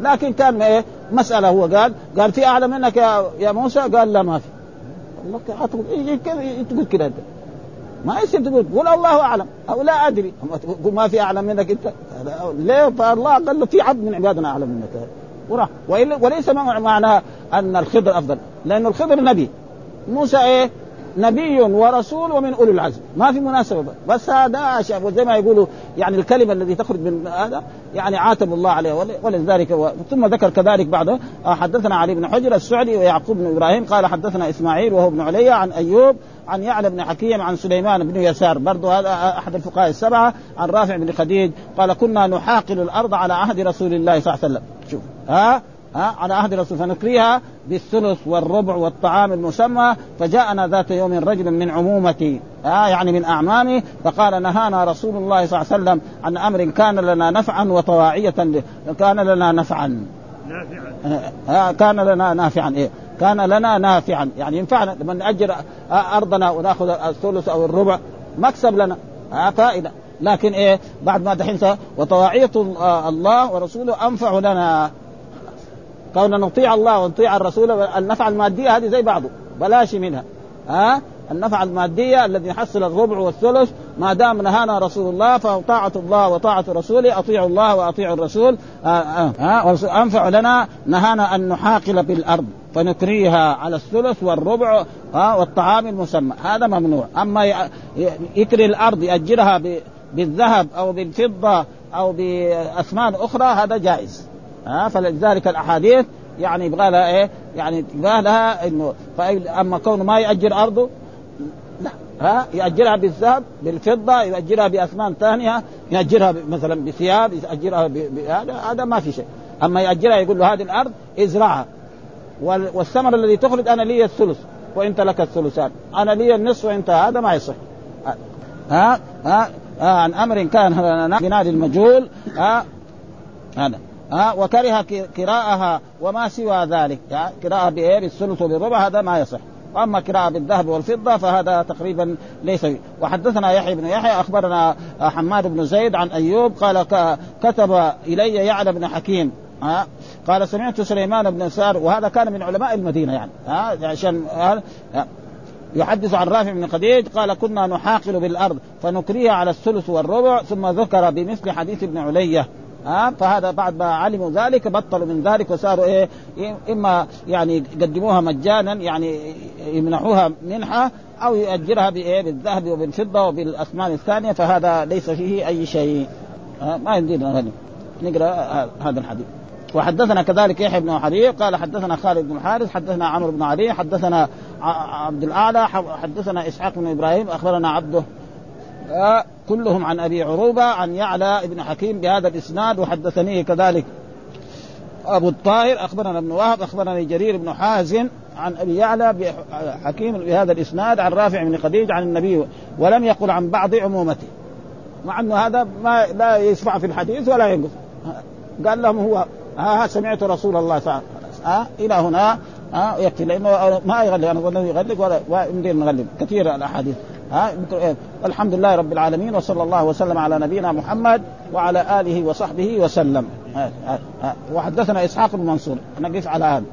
[SPEAKER 1] لكن كان إيه مسألة هو قال قال في أعلى منك يا يا موسى؟ قال لا ما في. يجي تقول كذا ما يصير تقول قول الله أعلم. أو لا أدري. تقول ما في أعلم منك أنت. ليه فالله قال له في عبد من عبادنا أعلم منك. وراح. وليس معنى أن الخضر أفضل. لأنه الخضر نبي. موسى إيه؟ نبي ورسول ومن أولي العزم. ما في مناسبة. بس هذا زي ما يقولوا يعني الكلمة التي تخرج من هذا يعني عاتب الله عليه. ولذلك و... ثم ذكر كذلك بعده آه، حدثنا علي بن حجر السعدي ويعقوب بن إبراهيم قال حدثنا إسماعيل وهو ابن علي عن أيوب عن يعلى بن حكيم عن سليمان بن يسار. برضه هذا أحد الفقهاء السبعة عن رافع بن خديج قال كنا نحاقل الأرض على عهد رسول الله صلى الله عليه وسلم. شوف ها؟ ها؟ على عهد الرسول فنكريها بالثلث والربع والطعام المسمى فجاءنا ذات يوم رجل من عمومتي ها؟ يعني من أعمامي فقال نهانا رسول الله صلى الله عليه وسلم عن أمر كان لنا نفعا وطواعية كان لنا نفعا.
[SPEAKER 2] نافعا.
[SPEAKER 1] كان لنا نافعا إيه؟ كان لنا نافعا. يعني ينفعنا. لما نأجر أرضنا ونأخذ الثلث أو الربع مكسب لنا. ها فائدة. لكن إيه؟ بعد ما دحين وطواعية الله ورسوله أنفع لنا. كوننا نطيع الله ونطيع الرسول النفع المادية هذه زي بعضه. بلاش منها. ها النفع المادية الذي يحصل الربع والثلث ما دام نهانا رسول الله فطاعة الله وطاعة رسوله أطيعوا الله وأطيعوا الرسول. ها آه أنفع لنا نهانا أن نحاقل بالأرض فنكريها على الثلث والربع والطعام المسمى. هذا ممنوع. أما يكري الأرض يأجرها بالذهب أو بالفضة أو باثمان أخرى هذا جائز. فلذلك الأحاديث يعني يبغى لها إيه؟ يعني يبغى لها انه أما كونه ما يأجر أرضه ها؟ ياجرها بالذهب بالفضة ياجرها باثمان ثانية ياجرها مثلا بثياب ياجرها هذا هذا ما في شيء. أما ياجرها يقول له هذه الأرض إزرعها. والثمر الذي تخرج أنا لي الثلث وإنت لك الثلثان. أنا لي النصف وانت هذا ما يصح. ها؟ ها, عن أمر كان بنادي المجهول. ها؟ هذا. ها؟ وكره قراءها وما سوى ذلك. قراءة بإيه؟ بالثلث وبالربع هذا ما يصح. وأما قراءة بالذهب والفضة فهذا تقريبا ليس وحدثنا يحيى بن يحيى أخبرنا حماد بن زيد عن أيوب قال كتب إلي يعلى بن حكيم ها؟ قال سمعت سليمان بن سار وهذا كان من علماء المدينة يعني ها؟ عشان يحدث عن رافع بن خديج قال كنا نحاقل بالأرض فنكريها على الثلث والربع ثم ذكر بمثل حديث ابن علية. ها؟ فهذا بعد ما علموا ذلك بطلوا من ذلك وصاروا إيه؟ إما يعني يقدموها مجانا يعني يمنحوها منحة أو يؤجرها بإيه؟ بالذهب وبالفضة وبالاثمان الثانية فهذا ليس فيه أي شيء. ما يمدينا نقرأ هذا الحديث. وحدثنا كذلك يحيى بن حرير قال حدثنا خالد بن حارث حدثنا عمرو بن علي حدثنا عبد الأعلى حدثنا إسحاق بن إبراهيم أخبرنا عبده كلهم عن أبي عروبة عن يعلى بن حكيم بهذا الإسناد وحدثني كذلك. أبو الطاهر أخبرنا ابن وهب أخبرني جرير بن حازم عن أبي يعلى حكيم بهذا الإسناد عن رافع بن خديج عن النبي ولم يقل عن بعض عمومته. مع أنه هذا ما لا يسمع في الحديث ولا ينقص. قال لهم هو ها, ها سمعت رسول الله صلى الله عليه وسلم. ها إلى هنا. ها يكفي. لأنه ما يغلق أنا اظن يغلق ولا يمدينا نغلق كثير الأحاديث. ها؟ الحمد لله رب العالمين وصلى الله وسلم على نبينا محمد وعلى آله وصحبه وسلم. وحدثنا إسحاق بن منصور. نقف على هذا.